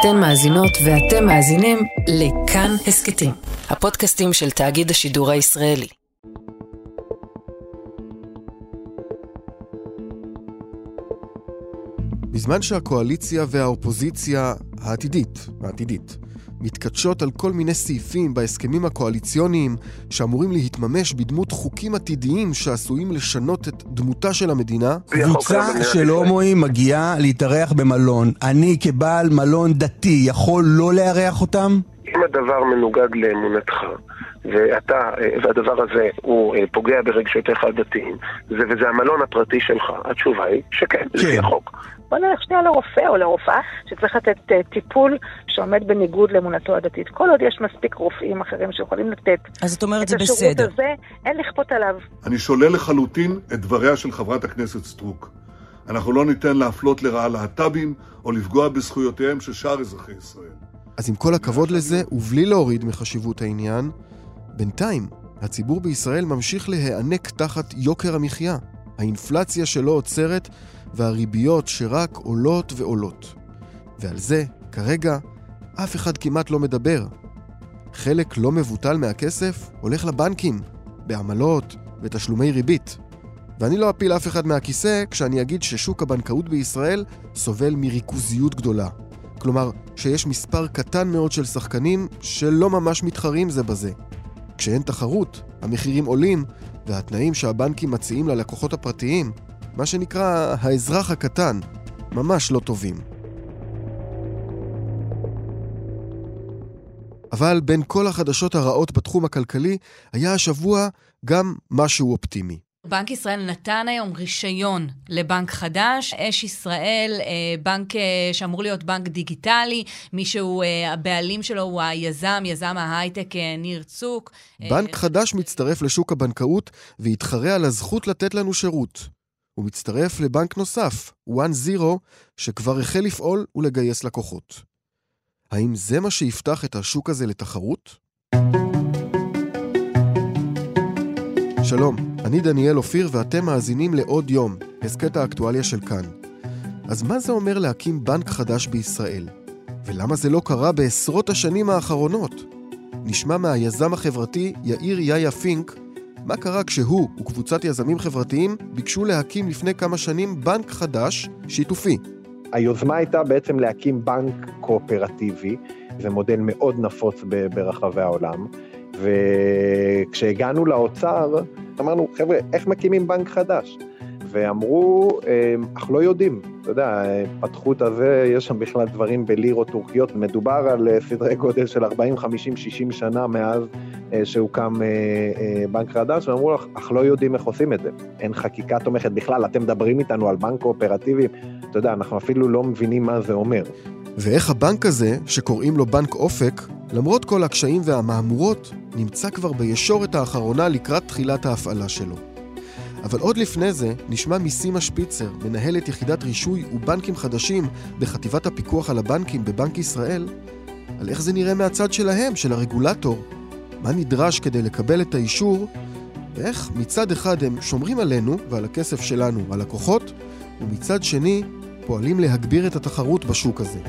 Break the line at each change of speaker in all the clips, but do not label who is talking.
אתן מאזינות ואתם מאזינים לכאן הסכתים, הפודקאסטים של תאגיד השידור הישראלי.
בזמן שהקואליציה והאופוזיציה העתידית, העתידית, מתכתשות על כל מיני סעיפים בהסכמים הקואליציוניים שאמורים להתממש בדמות חוקים עתידיים שעשויים לשנות את דמותה של המדינה.
קבוצה של הומואים מגיעה להתארח במלון. אני כבעל מלון דתי יכול לא לארח אותם?
אם הדבר מנוגד לאמונתך, ואתה, והדבר הזה הוא אה, פוגע ברגשותיך הדתיים, וזה המלון הפרטי שלך, התשובה היא שכן, לפי
כן.
החוק.
בוא נלך שנייה לרופא או לרופאה שצריך לתת אה, טיפול שעומד בניגוד לאמונתו הדתית. כל עוד יש מספיק רופאים אחרים שיכולים לתת
אז את אומרת
את
זה
השירות
בסדר.
הזה, אין לכפות עליו.
אני שולל לחלוטין את דבריה של חברת הכנסת סטרוק. אנחנו לא ניתן להפלות לרעה להט"בים או לפגוע בזכויותיהם של שאר אזרחי ישראל.
אז עם כל הכבוד לזה, ובלי להוריד מחשיבות העניין, בינתיים הציבור בישראל ממשיך להיאנק תחת יוקר המחיה, האינפלציה שלא עוצרת והריביות שרק עולות ועולות. ועל זה, כרגע, אף אחד כמעט לא מדבר. חלק לא מבוטל מהכסף הולך לבנקים, בעמלות, בתשלומי ריבית. ואני לא אפיל אף אחד מהכיסא כשאני אגיד ששוק הבנקאות בישראל סובל מריכוזיות גדולה. כלומר, שיש מספר קטן מאוד של שחקנים שלא ממש מתחרים זה בזה. כשאין תחרות, המחירים עולים, והתנאים שהבנקים מציעים ללקוחות הפרטיים, מה שנקרא האזרח הקטן, ממש לא טובים. אבל בין כל החדשות הרעות בתחום הכלכלי, היה השבוע גם משהו אופטימי.
בנק ישראל נתן היום רישיון לבנק חדש, אש ישראל, אה, בנק אה, שאמור להיות בנק דיגיטלי, מי שהוא, אה, הבעלים שלו הוא היזם, יזם ההייטק ניר צוק.
בנק חדש מצטרף לשוק הבנקאות ויתחרה על הזכות לתת לנו שירות. הוא מצטרף לבנק נוסף, One Zero, שכבר החל לפעול ולגייס לקוחות. האם זה מה שיפתח את השוק הזה לתחרות? שלום, אני דניאל אופיר ואתם מאזינים לעוד יום, הסכת האקטואליה של כאן. אז מה זה אומר להקים בנק חדש בישראל? ולמה זה לא קרה בעשרות השנים האחרונות? נשמע מהיזם החברתי יאיר יאיה פינק מה קרה כשהוא וקבוצת יזמים חברתיים ביקשו להקים לפני כמה שנים בנק חדש, שיתופי.
היוזמה הייתה בעצם להקים בנק קואופרטיבי, זה מודל מאוד נפוץ ברחבי העולם, וכשהגענו לאוצר, אמרנו, חבר'ה, איך מקימים בנק חדש? ואמרו, "אמ, אך לא יודעים. אתה יודע, פתחו את הזה, יש שם בכלל דברים בלירות טורקיות, מדובר על אה, סדרי גודל של 40, 50, 60 שנה מאז אה, שהוקם אה, בנק חדש, ואמרו אך לא יודעים איך עושים את זה. אין חקיקה תומכת בכלל, אתם מדברים איתנו על בנק קואופרטיבי, אתה יודע, אנחנו אפילו לא מבינים מה זה אומר.
ואיך הבנק הזה, שקוראים לו בנק אופק, למרות כל הקשיים והמהמורות, נמצא כבר בישורת האחרונה לקראת תחילת ההפעלה שלו. אבל עוד לפני זה, נשמע מסימה שפיצר, מנהלת יחידת רישוי ובנקים חדשים בחטיבת הפיקוח על הבנקים בבנק ישראל, על איך זה נראה מהצד שלהם, של הרגולטור, מה נדרש כדי לקבל את האישור, ואיך מצד אחד הם שומרים עלינו ועל הכסף שלנו, הלקוחות, ומצד שני, פועלים להגביר את התחרות בשוק הזה.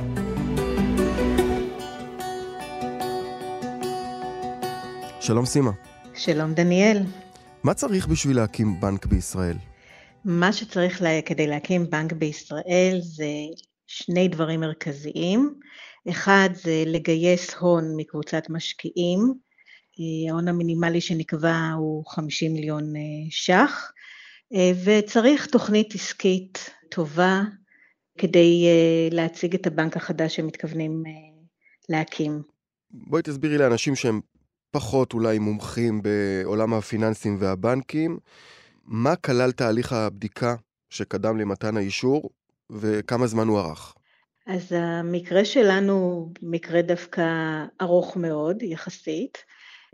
שלום סימה,
שלום דניאל.
מה צריך בשביל להקים בנק בישראל?
מה שצריך לה, כדי להקים בנק בישראל זה שני דברים מרכזיים. אחד זה לגייס הון מקבוצת משקיעים. אה, ההון המינימלי שנקבע הוא 50 מיליון אה, ש"ח, אה, וצריך תוכנית עסקית טובה כדי להציג את הבנק החדש שמתכוונים להקים.
בואי תסבירי לאנשים שהם פחות אולי מומחים בעולם הפיננסים והבנקים, מה כלל תהליך הבדיקה שקדם למתן האישור וכמה זמן הוא ארך?
אז המקרה שלנו הוא מקרה דווקא ארוך מאוד, יחסית,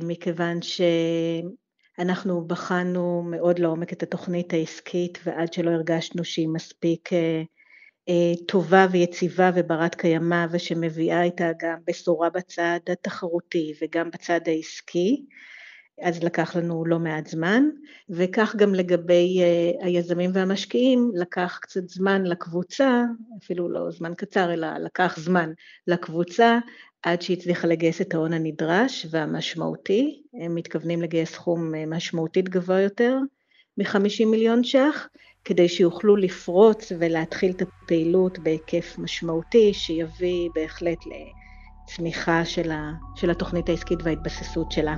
מכיוון שאנחנו בחנו מאוד לעומק את התוכנית העסקית ועד שלא הרגשנו שהיא מספיק אה, טובה ויציבה וברת קיימא ושמביאה איתה גם בשורה בצד התחרותי וגם בצד העסקי, אז לקח לנו לא מעט זמן, וכך גם לגבי uh, היזמים והמשקיעים, לקח קצת זמן לקבוצה, אפילו לא זמן קצר, אלא לקח זמן לקבוצה, עד שהיא הצליחה לגייס את ההון הנדרש והמשמעותי, הם מתכוונים לגייס סכום אה, משמעותית גבוה יותר מ-50 מיליון ש"ח, כדי שיוכלו לפרוץ ולהתחיל את הפעילות בהיקף משמעותי, שיביא בהחלט לצמיחה של, ה, של התוכנית העסקית וההתבססות שלה.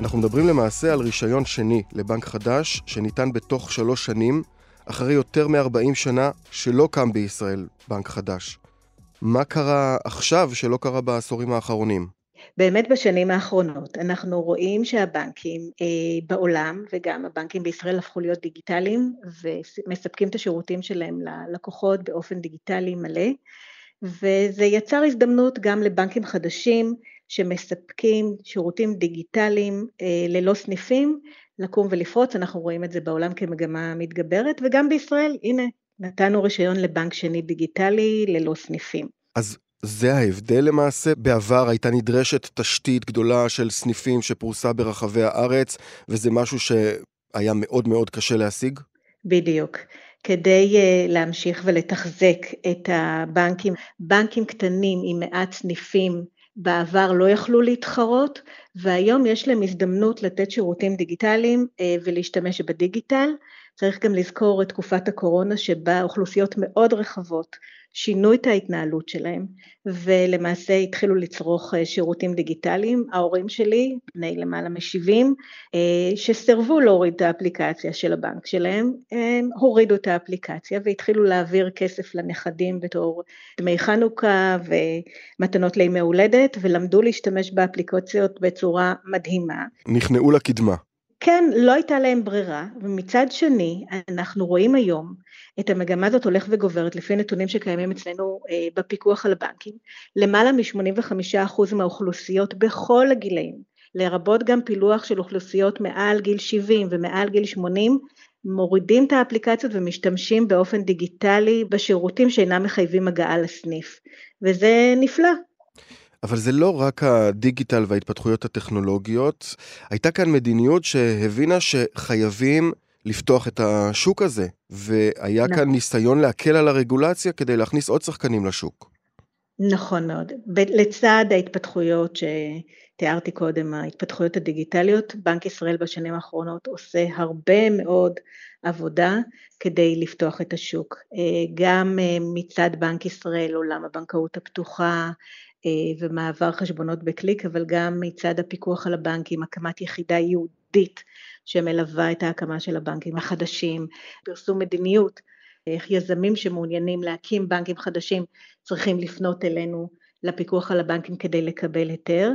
אנחנו מדברים למעשה על רישיון שני לבנק חדש, שניתן בתוך שלוש שנים, אחרי יותר מ-40 שנה שלא קם בישראל בנק חדש. מה קרה עכשיו שלא קרה בעשורים האחרונים?
באמת בשנים האחרונות. אנחנו רואים שהבנקים אה, בעולם וגם הבנקים בישראל הפכו להיות דיגיטליים ומספקים את השירותים שלהם ללקוחות באופן דיגיטלי מלא. וזה יצר הזדמנות גם לבנקים חדשים שמספקים שירותים דיגיטליים אה, ללא סניפים לקום ולפרוץ, אנחנו רואים את זה בעולם כמגמה מתגברת וגם בישראל, הנה, נתנו רישיון לבנק שני דיגיטלי ללא סניפים.
אז זה ההבדל למעשה? בעבר הייתה נדרשת תשתית גדולה של סניפים שפרוסה ברחבי הארץ, וזה משהו שהיה מאוד מאוד קשה להשיג?
בדיוק. כדי uh, להמשיך ולתחזק את הבנקים, בנקים קטנים עם מעט סניפים בעבר לא יכלו להתחרות, והיום יש להם הזדמנות לתת שירותים דיגיטליים אה, ולהשתמש בדיגיטל. צריך גם לזכור את תקופת הקורונה שבה אוכלוסיות מאוד רחבות שינו את ההתנהלות שלהם ולמעשה התחילו לצרוך אה, שירותים דיגיטליים. ההורים שלי, בני למעלה מ-70, אה, שסירבו להוריד את האפליקציה של הבנק שלהם, הם הורידו את האפליקציה והתחילו להעביר כסף לנכדים בתור דמי חנוכה ומתנות לימי הולדת ולמדו להשתמש באפליקציות בצורה מדהימה.
נכנעו לקדמה.
כן, לא הייתה להם ברירה, ומצד שני, אנחנו רואים היום את המגמה הזאת הולך וגוברת לפי נתונים שקיימים אצלנו אה, בפיקוח על הבנקים. למעלה מ-85% מהאוכלוסיות בכל הגילאים, לרבות גם פילוח של אוכלוסיות מעל גיל 70 ומעל גיל 80, מורידים את האפליקציות ומשתמשים באופן דיגיטלי בשירותים שאינם מחייבים הגעה לסניף, וזה נפלא.
אבל זה לא רק הדיגיטל וההתפתחויות הטכנולוגיות, הייתה כאן מדיניות שהבינה שחייבים לפתוח את השוק הזה, והיה נכון. כאן ניסיון להקל על הרגולציה כדי להכניס עוד שחקנים לשוק.
נכון מאוד. לצד ההתפתחויות שתיארתי קודם, ההתפתחויות הדיגיטליות, בנק ישראל בשנים האחרונות עושה הרבה מאוד עבודה כדי לפתוח את השוק. אה, גם אה, מצד בנק ישראל, עולם הבנקאות הפתוחה, ומעבר חשבונות בקליק, אבל גם מצד הפיקוח על הבנקים, הקמת יחידה ייעודית שמלווה את ההקמה של הבנקים החדשים, פרסום מדיניות, איך יזמים שמעוניינים להקים בנקים חדשים צריכים לפנות אלינו לפיקוח על הבנקים כדי לקבל היתר,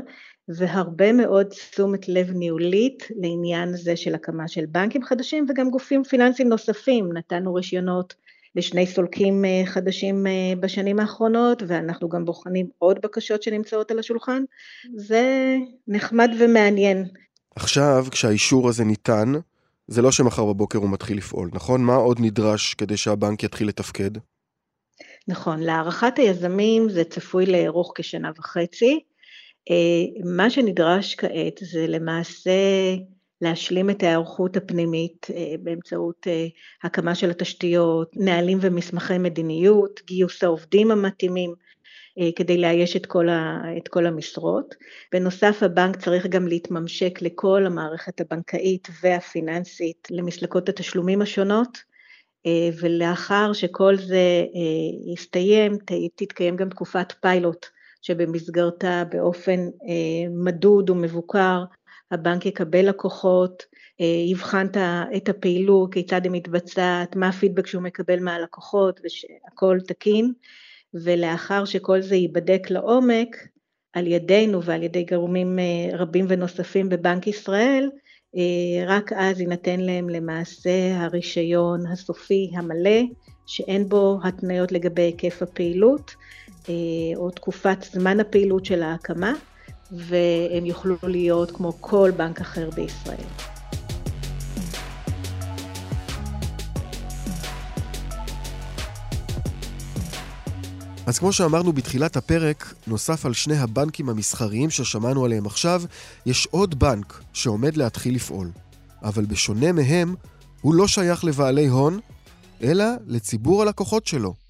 והרבה מאוד תשומת לב ניהולית לעניין זה של הקמה של בנקים חדשים וגם גופים פיננסיים נוספים, נתנו רישיונות לשני סולקים אה, חדשים אה, בשנים האחרונות, ואנחנו גם בוחנים עוד בקשות שנמצאות על השולחן. זה נחמד ומעניין.
עכשיו, כשהאישור הזה ניתן, זה לא שמחר בבוקר הוא מתחיל לפעול, נכון? מה עוד נדרש כדי שהבנק יתחיל לתפקד?
נכון, להערכת היזמים זה צפוי לארוך כשנה וחצי. אה, מה שנדרש כעת זה למעשה להשלים את ההיערכות הפנימית אה, באמצעות אה, הקמה של התשתיות, נהלים ומסמכי מדיניות, גיוס העובדים המתאימים אה, כדי לאייש את כל, ה, את כל המשרות. בנוסף הבנק צריך גם להתממשק לכל המערכת הבנקאית והפיננסית למסלקות התשלומים השונות ולאחר שכל זה יסתיים תתקיים גם תקופת פיילוט שבמסגרתה באופן מדוד ומבוקר הבנק יקבל לקוחות, אה, יבחן את הפעילות, כיצד היא מתבצעת, מה הפידבק שהוא מקבל מהלקוחות ושהכול תקין, ולאחר שכל זה ייבדק לעומק על ידינו ועל ידי גורמים אה, רבים ונוספים בבנק ישראל, אה, רק אז יינתן להם למעשה הרישיון הסופי המלא, שאין בו התניות לגבי היקף הפעילות או תקופת זמן הפעילות של ההקמה. והם יוכלו להיות כמו כל בנק אחר בישראל.
אז כמו שאמרנו בתחילת הפרק, נוסף על שני הבנקים המסחריים ששמענו עליהם עכשיו, יש עוד בנק שעומד להתחיל לפעול. אבל בשונה מהם, הוא לא שייך לבעלי הון, אלא לציבור הלקוחות שלו.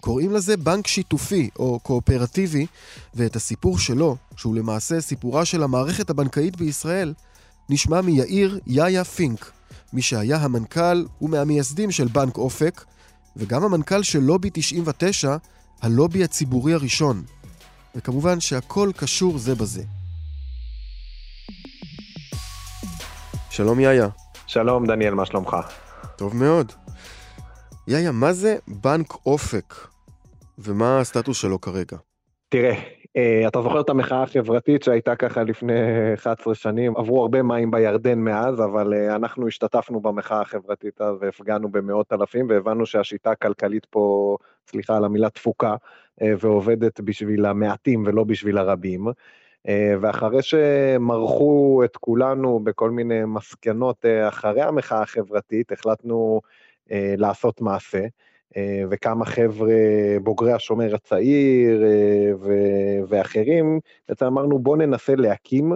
קוראים לזה בנק שיתופי או קואופרטיבי, ואת הסיפור שלו, שהוא למעשה סיפורה של המערכת הבנקאית בישראל, נשמע מיאיר יאיה פינק, מי שהיה המנכ"ל ומהמייסדים של בנק אופק, וגם המנכ"ל של לובי 99, הלובי הציבורי הראשון. וכמובן שהכל קשור זה בזה. שלום יאיה.
שלום דניאל, מה שלומך?
טוב מאוד. יאיה, מה זה בנק אופק? ומה הסטטוס שלו כרגע?
תראה, אה, אתה זוכר את המחאה החברתית שהייתה ככה לפני 11 שנים? עברו הרבה מים בירדן מאז, אבל אה, אנחנו השתתפנו במחאה החברתית אז והפגענו במאות אלפים, והבנו שהשיטה הכלכלית פה, סליחה על המילה תפוקה, אה, ועובדת בשביל המעטים ולא בשביל הרבים. ואחרי שמרחו את כולנו בכל מיני מסקנות אחרי המחאה החברתית, החלטנו לעשות מעשה. אה, וכמה חבר'ה בוגרי השומר הצעיר אה, ואחרים, בעצם אמרנו בואו ננסה להקים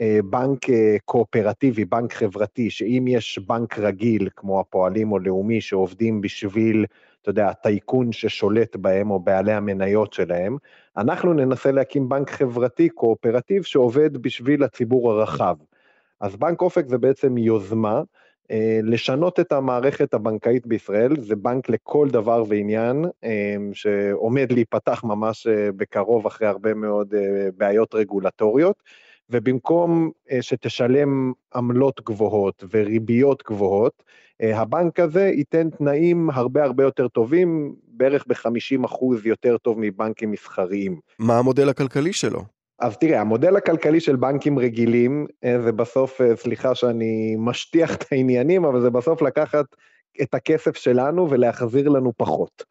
אה, בנק קואופרטיבי, בנק חברתי, שאם יש בנק רגיל כמו הפועלים או לאומי שעובדים בשביל, אתה יודע, הטייקון ששולט בהם או בעלי המניות שלהם, אנחנו ננסה להקים בנק חברתי קואופרטיב שעובד בשביל הציבור הרחב. אז בנק אופק זה בעצם יוזמה אה, לשנות את המערכת הבנקאית בישראל, זה בנק לכל דבר ועניין, אה, שעומד להיפתח ממש אה, בקרוב אחרי הרבה מאוד בעיות רגולטוריות, ובמקום שתשלם עמלות גבוהות וריביות גבוהות, הבנק הזה ייתן תנאים הרבה הרבה יותר טובים, בערך ב-50% יותר טוב מבנקים מסחריים.
מה המודל הכלכלי שלו?
אז תראה, המודל הכלכלי של בנקים רגילים, אה, זה בסוף, אה, סליחה שאני משטיח את העניינים, אבל זה בסוף לקחת את הכסף שלנו ולהחזיר לנו פחות.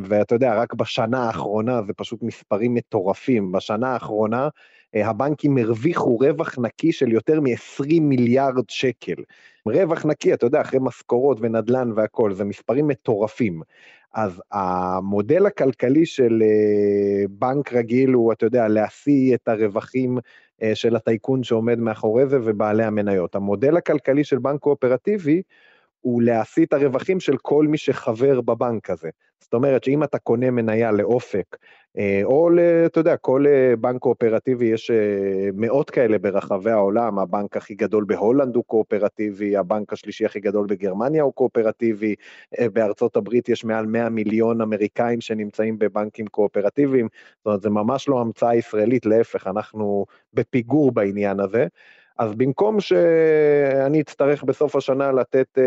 ואתה יודע, רק בשנה האחרונה, זה פשוט מספרים מטורפים, בשנה האחרונה אה, הבנקים הרוויחו רווח נקי של יותר מ-20 מיליארד שקל. רווח נקי, אתה יודע, אחרי משכורות ונדל"ן והכול, זה מספרים מטורפים. אז המודל הכלכלי של אה, בנק רגיל הוא, אתה יודע, להשיא את הרווחים אה, של הטייקון שעומד מאחורי זה ובעלי המניות. המודל הכלכלי של בנק קואופרטיבי הוא להשיא את הרווחים של כל מי שחבר בבנק הזה. זאת אומרת שאם אתה קונה מניה לאופק, אה, או, אתה יודע, כל אה, בנק קואופרטיבי, יש אה, מאות כאלה ברחבי העולם, הבנק הכי גדול בהולנד הוא קואופרטיבי, הבנק השלישי הכי גדול בגרמניה הוא קואופרטיבי, בארצות הברית יש מעל 100 מיליון אמריקאים שנמצאים בבנקים קואופרטיביים, זאת אומרת, זה ממש לא המצאה ישראלית, להפך, אנחנו בפיגור בעניין הזה. אז במקום שאני אצטרך בסוף השנה לתת uh,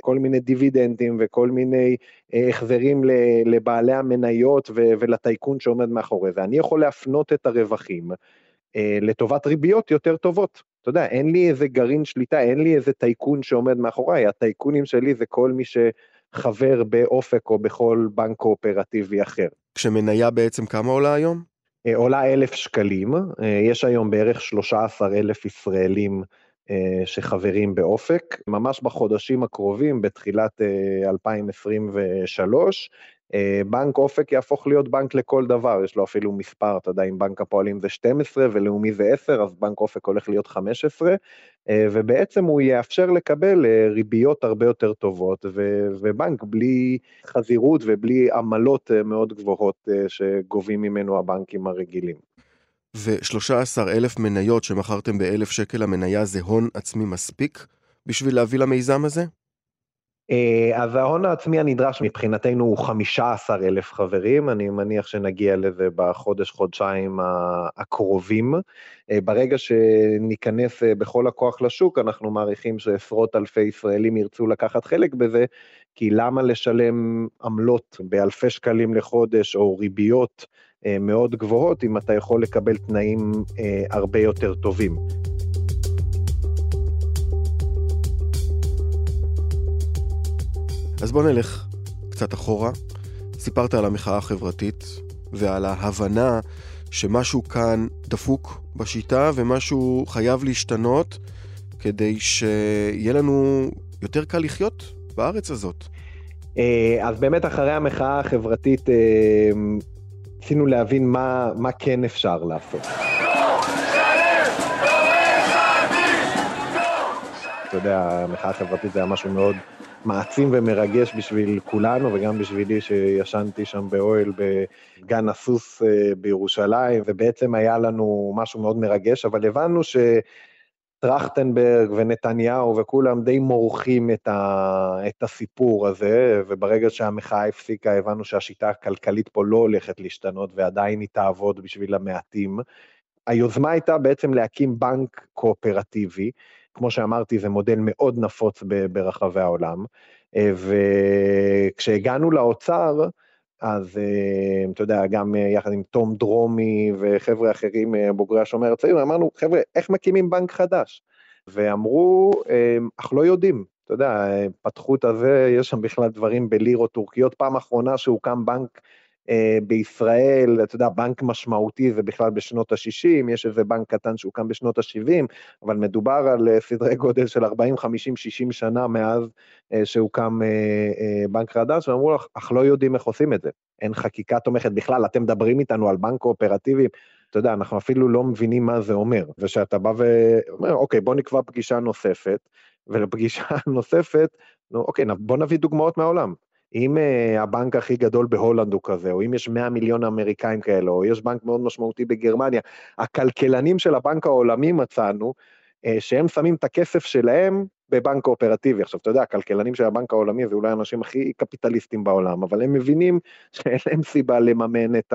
כל מיני דיבידנדים וכל מיני uh, החזרים לבעלי המניות ולטייקון שעומד מאחורי זה, אני יכול להפנות את הרווחים uh, לטובת ריביות יותר טובות. אתה יודע, אין לי איזה גרעין שליטה, אין לי איזה טייקון שעומד מאחוריי, הטייקונים שלי זה כל מי שחבר באופק או בכל בנק קואופרטיבי אחר.
כשמניה בעצם כמה עולה היום?
אה, עולה אלף שקלים, אה, יש היום בערך 13 אלף ישראלים אה, שחברים באופק, ממש בחודשים הקרובים, בתחילת 2023, בנק אופק יהפוך להיות בנק לכל דבר, יש לו אפילו מספר, אתה יודע, אם בנק הפועלים זה 12 ולאומי זה 10, אז בנק אופק הולך להיות 15, אה, ובעצם הוא יאפשר לקבל אה, ריביות הרבה יותר טובות, ובנק בלי חזירות ובלי עמלות אה, מאוד גבוהות שגובים ממנו הבנקים הרגילים.
ו-13 אלף מניות שמכרתם באלף שקל המניה זה הון עצמי מספיק בשביל להביא למיזם הזה?
אה, אז ההון העצמי הנדרש מבחינתנו הוא 15 אלף חברים, אני מניח שנגיע לזה בחודש-חודשיים הקרובים. אה, ברגע שניכנס אה, בכל הכוח לשוק, אנחנו מעריכים שעשרות אלפי ישראלים ירצו לקחת חלק בזה, כי למה לשלם עמלות באלפי שקלים לחודש או ריביות מאוד גבוהות, אם אתה יכול לקבל תנאים הרבה יותר טובים.
אז בוא נלך קצת אחורה. סיפרת על המחאה החברתית ועל ההבנה שמשהו כאן דפוק בשיטה ומשהו חייב להשתנות כדי שיהיה לנו יותר קל לחיות בארץ הזאת.
אה, אז באמת אחרי המחאה החברתית אה, ניסינו להבין מה, מה כן אפשר לעשות. אתה יודע, המחאה החברתית זה היה משהו מאוד מעצים ומרגש בשביל כולנו, וגם בשבילי שישנתי שם באוהל בגן הסוס אה, בירושלים, ובעצם היה לנו משהו מאוד מרגש, אבל הבנו ש... טרכטנברג ונתניהו וכולם די מורחים את, ה, את הסיפור הזה, וברגע שהמחאה הפסיקה הבנו שהשיטה הכלכלית פה לא הולכת להשתנות ועדיין היא תעבוד בשביל המעטים. היוזמה הייתה בעצם להקים בנק קואופרטיבי, כמו שאמרתי זה מודל מאוד נפוץ ברחבי העולם, וכשהגענו לאוצר, אז אה, אתה יודע, גם אה, יחד עם תום דרומי וחבר'ה אחרים, אה, בוגרי השומר הצעיר, אמרנו, חבר'ה, איך מקימים בנק חדש? ואמרו, אך לא יודעים. אתה יודע, פתחו את הזה, יש שם בכלל דברים בלירות טורקיות. פעם אחרונה שהוקם בנק אה, בישראל, אתה יודע, בנק משמעותי זה בכלל בשנות ה-60, יש איזה בנק קטן שהוקם בשנות ה-70, אבל מדובר על אה, סדרי גודל של 40, 50, 60 שנה מאז אה, שהוקם בנק חדש, ואמרו לך, אך לא יודעים איך עושים את זה. אין חקיקה תומכת בכלל, אתם מדברים איתנו על בנק קואופרטיבי, אתה יודע, אנחנו אפילו לא מבינים מה זה אומר. ושאתה בא ואומר, אוקיי, בוא נקבע פגישה נוספת, ולפגישה נוספת, נו, אוקיי, בוא נביא דוגמאות מהעולם. אם uh, הבנק הכי גדול בהולנד הוא כזה, או אם יש 100 מיליון אמריקאים כאלה, או יש בנק מאוד משמעותי בגרמניה, הכלכלנים של הבנק העולמי מצאנו, uh, שהם שמים את הכסף שלהם בבנק קואופרטיבי. עכשיו, אתה יודע, הכלכלנים של הבנק העולמי זה אולי האנשים הכי קפיטליסטים בעולם, אבל הם מבינים שאין להם סיבה לממן את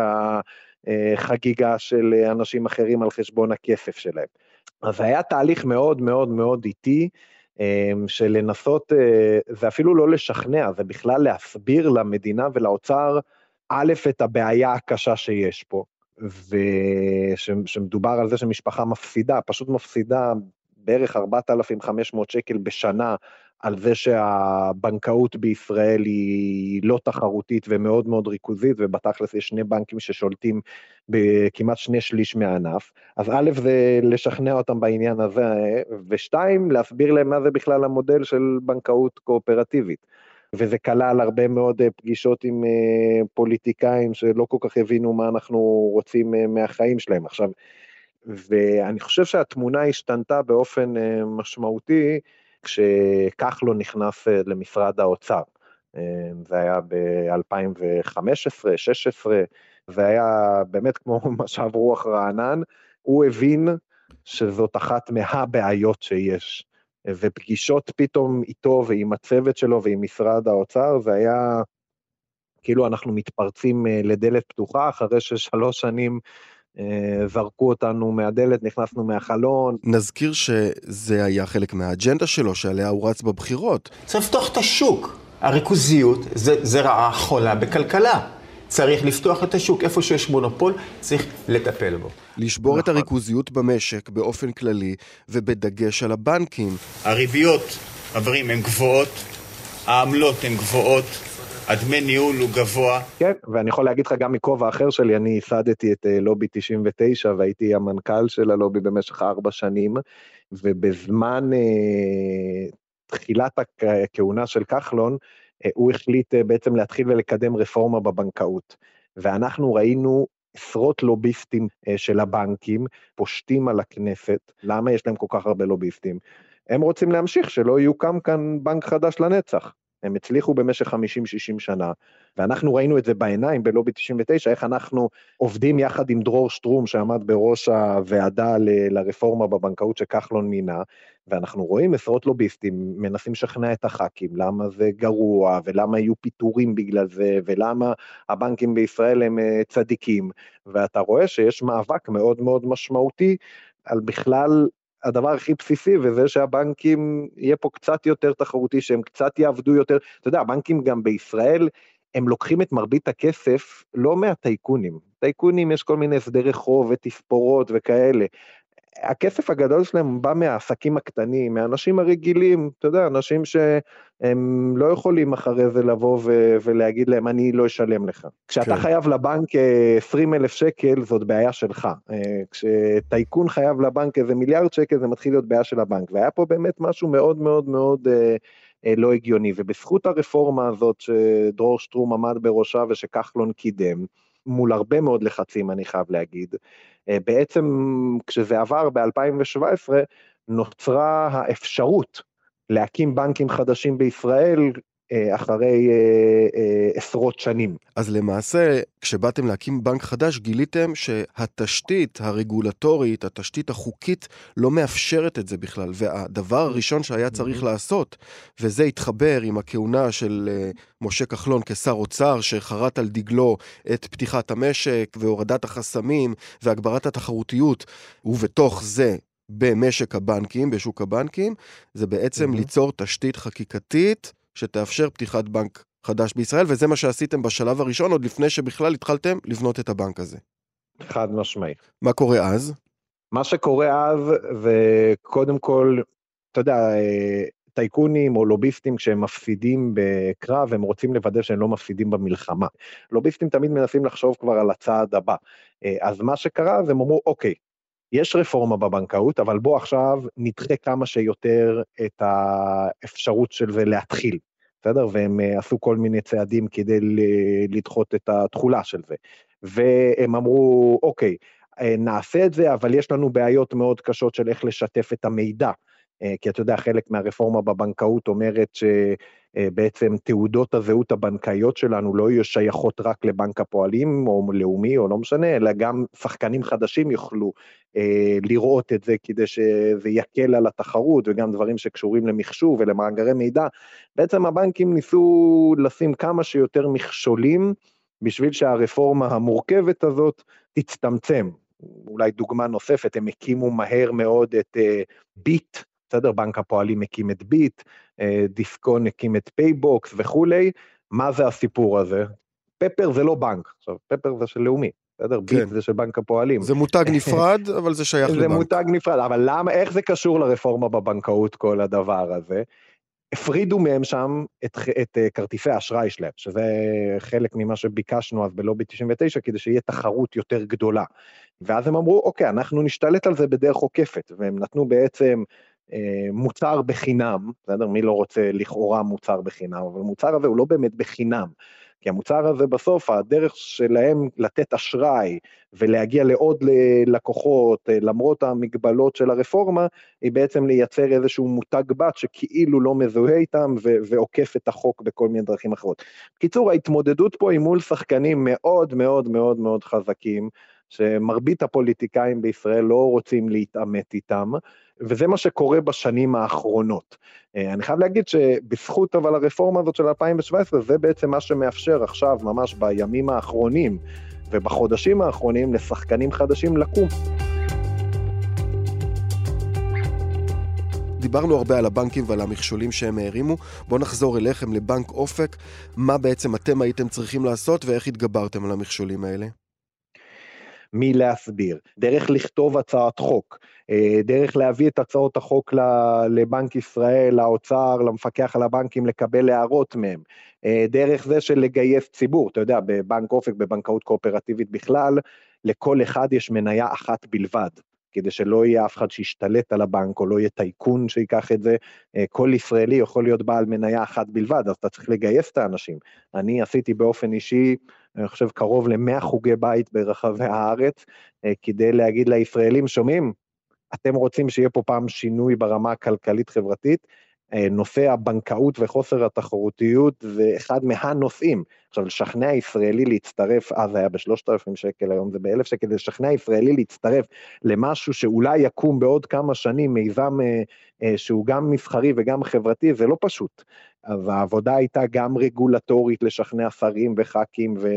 החגיגה אה, של אנשים אחרים על חשבון הכסף שלהם. אז היה תהליך מאוד מאוד מאוד איטי, של לנסות, אה, זה אפילו לא לשכנע, זה בכלל להסביר למדינה ולאוצר, א', את הבעיה הקשה שיש פה, ושמדובר על זה שמשפחה מפסידה, פשוט מפסידה בערך 4,500 שקל בשנה על זה שהבנקאות בישראל היא לא תחרותית ומאוד מאוד ריכוזית, ובתכלס יש שני בנקים ששולטים בכמעט שני שליש מהענף. אז א', זה לשכנע אותם בעניין הזה, ושתיים, להסביר להם מה זה בכלל המודל של בנקאות קואופרטיבית. וזה כלל הרבה מאוד פגישות עם אה, פוליטיקאים שלא כל כך הבינו מה אנחנו רוצים אה, מהחיים שלהם. עכשיו, ואני חושב שהתמונה השתנתה באופן אה, משמעותי, כשכחלון נכנס אה, למשרד האוצר. אה, זה היה ב-2015-2016, זה היה באמת כמו משב רוח רענן. הוא הבין שזאת אחת מהבעיות שיש. ופגישות פתאום איתו ועם הצוות שלו ועם משרד האוצר, זה היה כאילו אנחנו מתפרצים לדלת פתוחה, אחרי ששלוש שנים זרקו אותנו מהדלת, נכנסנו מהחלון.
נזכיר שזה היה חלק מהאג'נדה שלו, שעליה הוא רץ בבחירות.
צריך לפתוח את השוק. הריכוזיות זה, זה רעה חולה בכלכלה. צריך לפתוח את השוק, איפה שיש מונופול, צריך לטפל בו.
לשבור נכון. את הריכוזיות במשק באופן כללי, ובדגש על הבנקים.
הריביות, חברים, הן גבוהות, העמלות הן גבוהות, הדמי ניהול הוא גבוה.
כן, ואני יכול להגיד לך גם מכובע אחר שלי, אני ייסדתי את אה, לובי 99 והייתי המנכ"ל של הלובי במשך ארבע שנים, ובזמן אה, תחילת הכהונה של כחלון, אה, הוא החליט אה, בעצם להתחיל ולקדם רפורמה בבנקאות. ואנחנו ראינו עשרות לוביסטים אה, של הבנקים פושטים על הכנסת. למה יש להם כל כך הרבה לוביסטים? הם רוצים להמשיך, שלא יוקם כאן בנק חדש לנצח. הם הצליחו במשך 50-60 שנה, ואנחנו ראינו את זה בעיניים בלובי 99, איך אנחנו עובדים יחד עם דרור שטרום שעמד בראש הוועדה ל- לרפורמה בבנקאות שכחלון מינה, ואנחנו רואים עשרות לוביסטים מנסים לשכנע את הח"כים למה זה גרוע, ולמה יהיו פיטורים בגלל זה, ולמה הבנקים בישראל הם אה, צדיקים, ואתה רואה שיש מאבק מאוד מאוד משמעותי על בכלל הדבר הכי בסיסי, וזה שהבנקים, יהיה פה קצת יותר תחרותי, שהם קצת יעבדו יותר. אתה יודע, הבנקים גם בישראל, הם לוקחים את מרבית הכסף לא מהטייקונים. טייקונים יש כל מיני הסדרי חוב ותספורות וכאלה. הכסף הגדול שלהם בא מהעסקים הקטנים, מהאנשים הרגילים, אתה יודע, אנשים שהם לא יכולים אחרי זה לבוא ו- ולהגיד להם, אני לא אשלם לך. כשאתה כן. חייב לבנק 20 אה, אלף שקל, זאת בעיה שלך. אה, כשטייקון חייב לבנק איזה מיליארד שקל, זה מתחיל להיות בעיה של הבנק. והיה פה באמת משהו מאוד מאוד מאוד... אה, לא הגיוני, ובזכות הרפורמה הזאת שדרור שטרום עמד בראשה ושכחלון קידם, מול הרבה מאוד לחצים, אני חייב להגיד. אה, בעצם כשזה עבר ב-2017, נוצרה האפשרות להקים בנקים חדשים בישראל אחרי אה, אה, עשרות שנים.
אז למעשה, כשבאתם להקים בנק חדש, גיליתם שהתשתית הרגולטורית, התשתית החוקית, לא מאפשרת את זה בכלל. והדבר הראשון שהיה צריך לעשות, וזה התחבר עם הכהונה של משה כחלון כשר אוצר, שחרט על דגלו את פתיחת המשק והורדת החסמים והגברת התחרותיות, ובתוך זה במשק הבנקים, בשוק הבנקים, זה בעצם mm-hmm. ליצור תשתית חקיקתית שתאפשר פתיחת בנק חדש בישראל, וזה מה שעשיתם בשלב הראשון, עוד לפני שבכלל התחלתם לבנות את הבנק הזה.
חד משמעי.
מה קורה אז?
מה שקורה אז זה קודם כל, אתה יודע, טייקונים או לוביסטים כשהם מפסידים בקרב, הם רוצים לוודא שהם לא מפסידים במלחמה. לוביסטים תמיד מנסים לחשוב כבר על הצעד הבא. אז מה שקרה, זה הם אמרו, אוקיי, יש רפורמה בבנקאות, אבל בוא עכשיו נדחה כמה שיותר את האפשרות של זה להתחיל, בסדר? והם אה, עשו כל מיני צעדים כדי לדחות את התכולה של זה. והם אמרו, אוקיי, אה, נעשה את זה, אבל יש לנו בעיות מאוד קשות של איך לשתף את המידע. אה, כי אתה יודע, חלק מהרפורמה בבנקאות אומרת שבעצם תעודות הזהות הבנקאיות שלנו לא יהיו שייכות רק לבנק הפועלים או לאומי או לא משנה, אלא גם שחקנים חדשים יוכלו אה, לראות את זה כדי שזה יקל על התחרות וגם דברים שקשורים למחשוב ולמאגרי מידע. בעצם הבנקים ניסו לשים כמה שיותר מכשולים בשביל שהרפורמה המורכבת הזאת תצטמצם. אולי דוגמה נוספת, הם הקימו מהר מאוד את ביט, בסדר? בנק הפועלים הקים את ביט, אה, דיסקונט הקים את PayBox וכולי. מה זה הסיפור הזה? Pepper זה לא בנק, עכשיו, Pepper זה של לאומי, בסדר? כן. ביט זה של בנק הפועלים.
זה מותג נפרד, אבל זה שייך לבנק.
זה מותג נפרד, אבל למה, איך זה קשור לרפורמה בבנקאות, כל הדבר הזה? הפרידו מהם שם את, את uh, כרטיסי האשראי שלהם, שזה חלק ממה שביקשנו אז בלובי 99, כדי שיהיה תחרות יותר גדולה. ואז הם אמרו, אוקיי, אנחנו נשתלט על זה בדרך עוקפת, והם נתנו בעצם אה, מוצר בחינם, בסדר? מי לא רוצה לכאורה מוצר בחינם, אבל המוצר הזה הוא לא באמת בחינם. כי המוצר הזה בסוף, הדרך שלהם לתת אשראי ולהגיע לעוד לקוחות, אה, למרות המגבלות של הרפורמה, היא בעצם לייצר איזשהו מותג בת שכאילו לא מזוהה איתם ו- ועוקף את החוק בכל מיני דרכים אחרות. בקיצור, ההתמודדות פה היא מול שחקנים מאוד מאוד מאוד מאוד חזקים, שמרבית הפוליטיקאים בישראל לא רוצים להתעמת איתם, וזה מה שקורה בשנים האחרונות. אה, אני חייב להגיד שבזכות אבל הרפורמה הזאת של 2017, זה בעצם מה שמאפשר עכשיו, ממש בימים האחרונים ובחודשים האחרונים, לשחקנים חדשים לקום.
דיברנו הרבה על הבנקים ועל המכשולים שהם הערימו. בואו נחזור אליכם, לבנק אופק. מה בעצם אתם הייתם צריכים לעשות ואיך התגברתם על המכשולים האלה?
מלהסביר, דרך לכתוב הצעת חוק, אה, דרך להביא את הצעות החוק לבנק ישראל, לאוצר, למפקח על הבנקים, לקבל הערות מהם, אה, דרך זה של לגייס ציבור, אתה יודע, בבנק אופק, בבנקאות קואופרטיבית בכלל, לכל אחד יש מניה אחת בלבד. כדי שלא יהיה אף אחד שישתלט על הבנק, או לא יהיה טייקון שיקח את זה. אה, כל ישראלי יכול להיות בעל מניה אחת בלבד, אז אתה צריך לגייס את האנשים. אני עשיתי באופן אישי, אני חושב, קרוב ל-100 חוגי בית ברחבי הארץ, אה, כדי להגיד לישראלים, שומעים? אתם רוצים שיהיה פה פעם שינוי ברמה הכלכלית-חברתית, נושא הבנקאות וחוסר התחרותיות זה אחד מהנושאים. עכשיו, לשכנע ישראלי להצטרף, אז היה בשלושת אלפים שקל, היום זה באלף שקל, לשכנע ישראלי להצטרף למשהו שאולי יקום בעוד כמה שנים, מיזם אה, אה, שהוא גם מסחרי וגם חברתי, זה לא פשוט. אז העבודה הייתה גם רגולטורית לשכנע שרים וח"כים ו,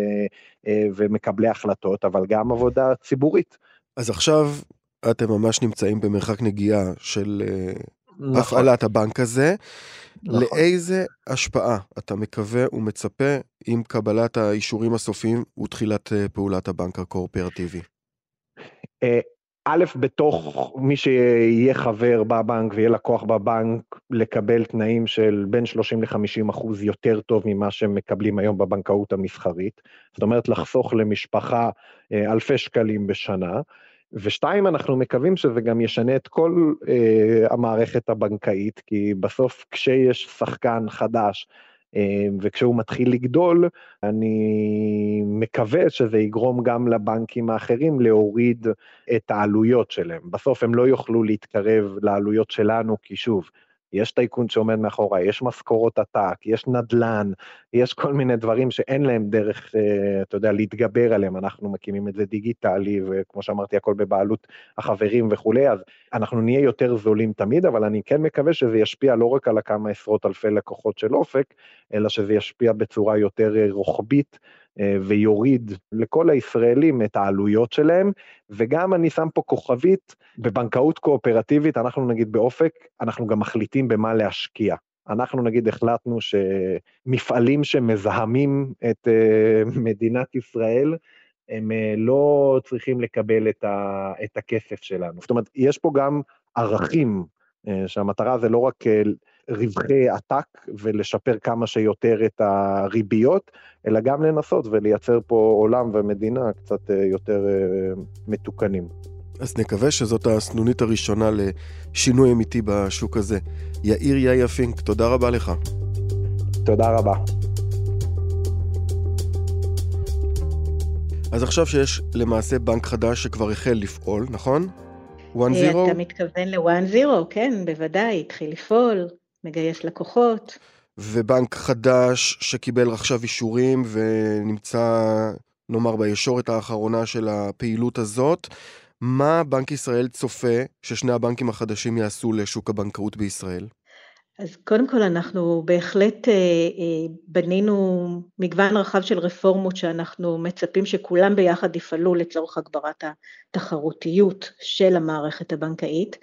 אה, ומקבלי החלטות, אבל גם עבודה ציבורית.
אז עכשיו אתם ממש נמצאים במרחק נגיעה של אה, נכון. הפעלת הבנק הזה. נכון. לאיזה השפעה אתה מקווה ומצפה עם קבלת האישורים הסופיים ותחילת אה, פעולת הבנק הקואופרטיבי?
אה, א', בתוך מי שיהיה חבר בבנק ויהיה לקוח בבנק, לקבל תנאים של בין 30 ל-50 אחוז יותר טוב ממה שהם מקבלים היום בבנקאות המסחרית. זאת אומרת, לחסוך למשפחה אה, אלפי שקלים בשנה. ושתיים, אנחנו מקווים שזה גם ישנה את כל אה, המערכת הבנקאית, כי בסוף כשיש שחקן חדש אה, וכשהוא מתחיל לגדול, אני מקווה שזה יגרום גם לבנקים האחרים להוריד את העלויות שלהם. בסוף הם לא יוכלו להתקרב לעלויות שלנו, כי שוב, יש טייקון שעומד מאחורי, יש משכורות עתק, יש נדל"ן, יש כל מיני דברים שאין להם דרך, אה, אתה יודע, להתגבר עליהם, אנחנו מקימים את זה דיגיטלי, וכמו שאמרתי, הכל בבעלות החברים וכולי, אז אנחנו נהיה יותר זולים תמיד, אבל אני כן מקווה שזה ישפיע לא רק על הכמה עשרות אלפי לקוחות של אופק, אלא שזה ישפיע בצורה יותר אה, רוחבית ויוריד לכל הישראלים את העלויות שלהם, וגם אני שם פה כוכבית, בבנקאות קואופרטיבית, אנחנו נגיד באופק, אנחנו גם מחליטים במה להשקיע. אנחנו נגיד החלטנו שמפעלים שמזהמים את אה, מדינת ישראל, הם אה, לא צריכים לקבל את, ה, את הכסף שלנו. זאת אומרת, יש פה גם ערכים, שהמטרה זה לא רק רווחי עתק ולשפר כמה שיותר את הריביות, אלא גם לנסות ולייצר פה עולם ומדינה קצת אה, יותר אה, מתוקנים.
אז נקווה שזאת הסנונית הראשונה לשינוי אמיתי בשוק הזה. יאיר יאיה פינק, תודה רבה לך.
תודה רבה.
אז עכשיו שיש למעשה בנק חדש שכבר החל לפעול, נכון?
1-0? אה, אתה מתכוון ל-1-0, כן, בוודאי, התחיל לפעול. מגייס לקוחות.
ובנק חדש שקיבל עכשיו אישורים ונמצא, נאמר, בישורת האחרונה של הפעילות הזאת. מה בנק ישראל צופה ששני הבנקים החדשים יעשו לשוק הבנקאות בישראל?
אז קודם כל אנחנו בהחלט אה, אה, בנינו מגוון רחב של רפורמות שאנחנו מצפים שכולם ביחד יפעלו לצורך הגברת התחרותיות של המערכת הבנקאית.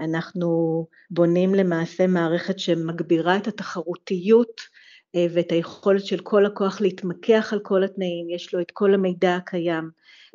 אנחנו בונים למעשה מערכת שמגבירה את התחרותיות אה, ואת היכולת של כל לקוח להתמקח על כל התנאים, יש לו את כל המידע הקיים.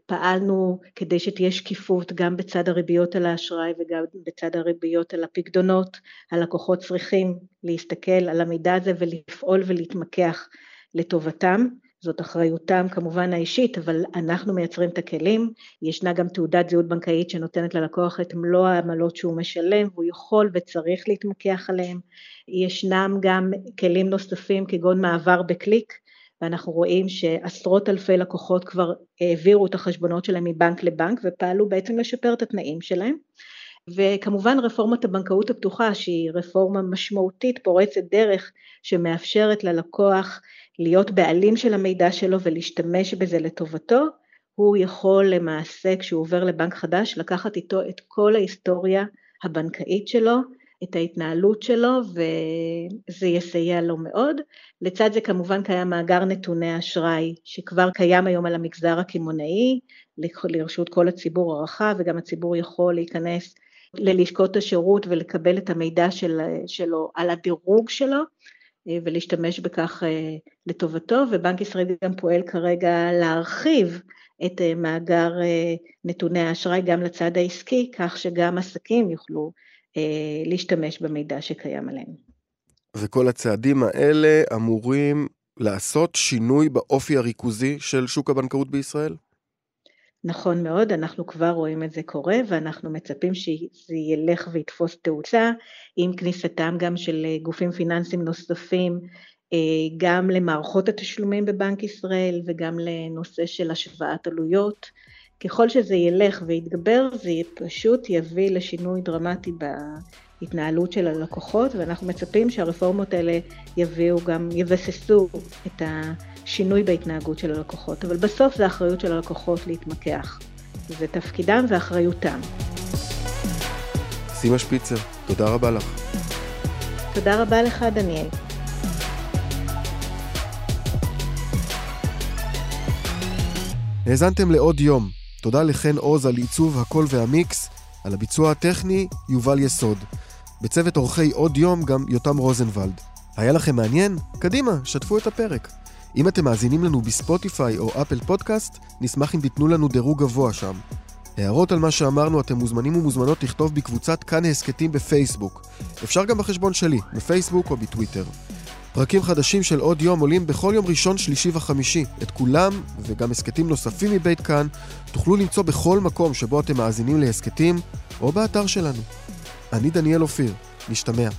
פעלנו כדי שתהיה שקיפות גם בצד הריביות על האשראי וגם בצד הריביות על הפקדונות. הלקוחות צריכים להסתכל על המידע הזה ולפעול ולהתמקח לטובתם. זאת אחריותם כמובן האישית, אבל אנחנו מייצרים את הכלים. ישנה גם תעודת זהות בנקאית שנותנת ללקוח את מלוא העמלות שהוא משלם, והוא יכול וצריך להתמקח עליהם. ישנם גם כלים נוספים כגון מעבר בקליק, ואנחנו רואים שעשרות אלפי לקוחות כבר העבירו את החשבונות שלהם מבנק לבנק ופעלו בעצם לשפר את התנאים שלהם. וכמובן רפורמת הבנקאות הפתוחה שהיא רפורמה משמעותית פורצת דרך שמאפשרת ללקוח להיות בעלים של המידע שלו ולהשתמש בזה לטובתו, הוא יכול למעשה כשהוא עובר לבנק חדש לקחת איתו את כל ההיסטוריה הבנקאית שלו, את ההתנהלות שלו וזה יסייע לו מאוד. לצד זה כמובן קיים מאגר נתוני אשראי שכבר קיים היום על המגזר הקמעונאי לרשות כל הציבור הרחב וגם הציבור יכול להיכנס ללשכות השירות ולקבל את המידע של, שלו על הדירוג שלו ולהשתמש בכך אה, לטובתו, ובנק ישראל גם פועל כרגע להרחיב את אה, מאגר נתוני האשראי גם לצד העסקי, כך שגם עסקים יוכלו להשתמש במידע שקיים עליהם.
וכל הצעדים האלה אמורים לעשות שינוי באופי הריכוזי של שוק הבנקאות בישראל?
נכון מאוד, אנחנו כבר רואים את זה קורה ואנחנו מצפים שזה ילך ויתפוס תאוצה עם כניסתם גם של אה, גופים פיננסיים נוספים אה, גם למערכות התשלומים בבנק ישראל וגם לנושא של השוואת עלויות. ככל שזה ילך ויתגבר זה פשוט יביא לשינוי דרמטי בהתנהלות של הלקוחות ואנחנו מצפים שהרפורמות האלה יביאו גם, יבססו את ה... שינוי בהתנהגות של הלקוחות, אבל בסוף זה אחריות של הלקוחות להתמקח. זה תפקידם ואחריותם.
סימה שפיצר, תודה רבה לך.
תודה רבה לך, דניאל.
האזנתם לעוד יום. תודה לחן עוז על עיצוב הקול והמיקס, על הביצוע הטכני, יובל יסוד. בצוות אורחי עוד יום גם יותם רוזנבלד. היה לכם מעניין? קדימה, שתפו את הפרק. אם אתם מאזינים לנו בספוטיפיי או אפל פודקאסט, נשמח אם תיתנו לנו דירוג גבוה שם. הערות על מה שאמרנו אתם מוזמנים ומוזמנות לכתוב בקבוצת כאן הסכתים בפייסבוק. אפשר גם בחשבון שלי, בפייסבוק או בטוויטר. פרקים חדשים של עוד יום עולים בכל יום ראשון, שלישי וחמישי. את כולם, וגם הסכתים נוספים מבית כאן, תוכלו למצוא בכל מקום שבו אתם מאזינים להסכתים, או באתר שלנו. אני דניאל אופיר, נשתמע.